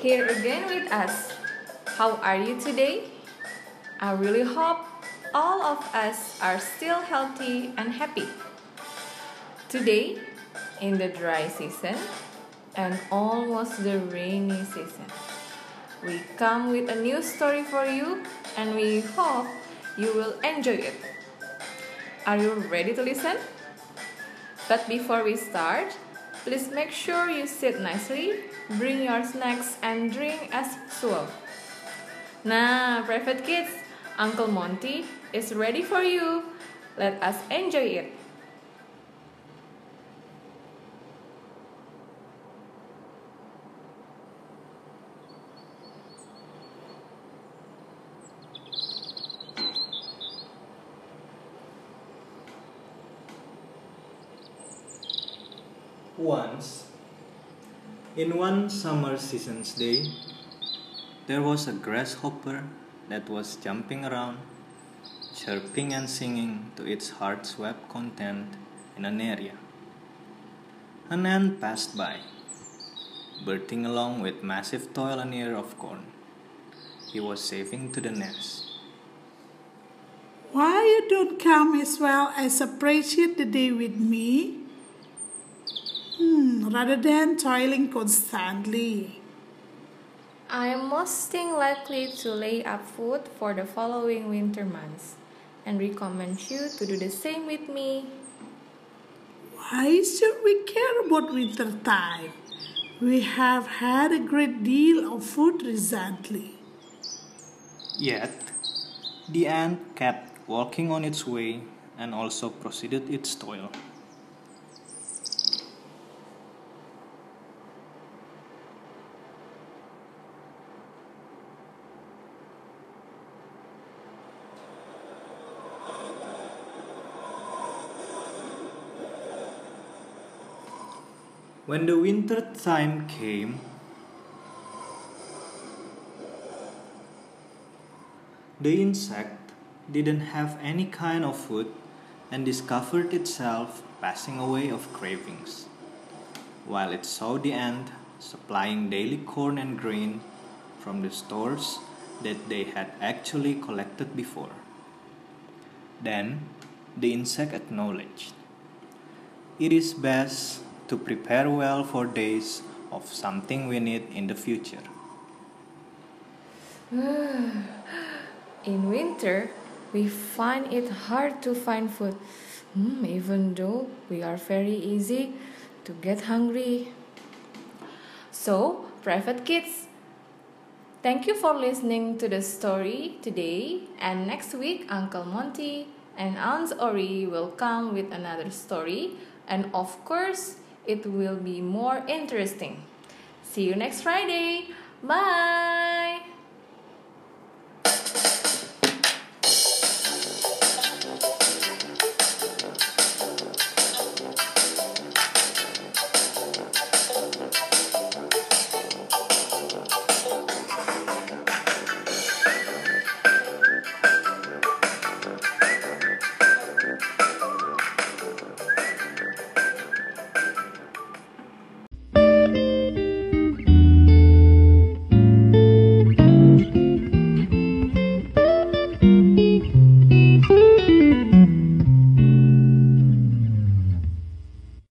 here again with us. How are you today? I really hope all of us are still healthy and happy. Today, in the dry season and almost the rainy season, we come with a new story for you and we hope you will enjoy it. Are you ready to listen? But before we start, please make sure you sit nicely, bring your snacks and drink as usual. Nah, private kids, Uncle Monty is ready for you. Let us enjoy it. Once, in one summer season's day, there was a grasshopper that was jumping around, chirping and singing to its heart's web content in an area. An ant passed by, berthing along with massive toil an ear of corn. He was saving to the nest. Why you don't come as well as appreciate the day with me? Hmm, rather than toiling constantly. I am most likely to lay up food for the following winter months and recommend you to do the same with me. Why should we care about winter time? We have had a great deal of food recently. Yet, the ant kept walking on its way and also proceeded its toil. When the winter time came, the insect didn't have any kind of food and discovered itself passing away of cravings, while it saw the ant supplying daily corn and grain from the stores that they had actually collected before. Then the insect acknowledged, It is best to prepare well for days of something we need in the future. In winter, we find it hard to find food, Hmm, even though we are very easy to get hungry. So, private kids, thank you for listening to the story today. And next week, Uncle Monty and Aunt Ori will come with another story. And of course, it will be more interesting. See you next Friday. Bye.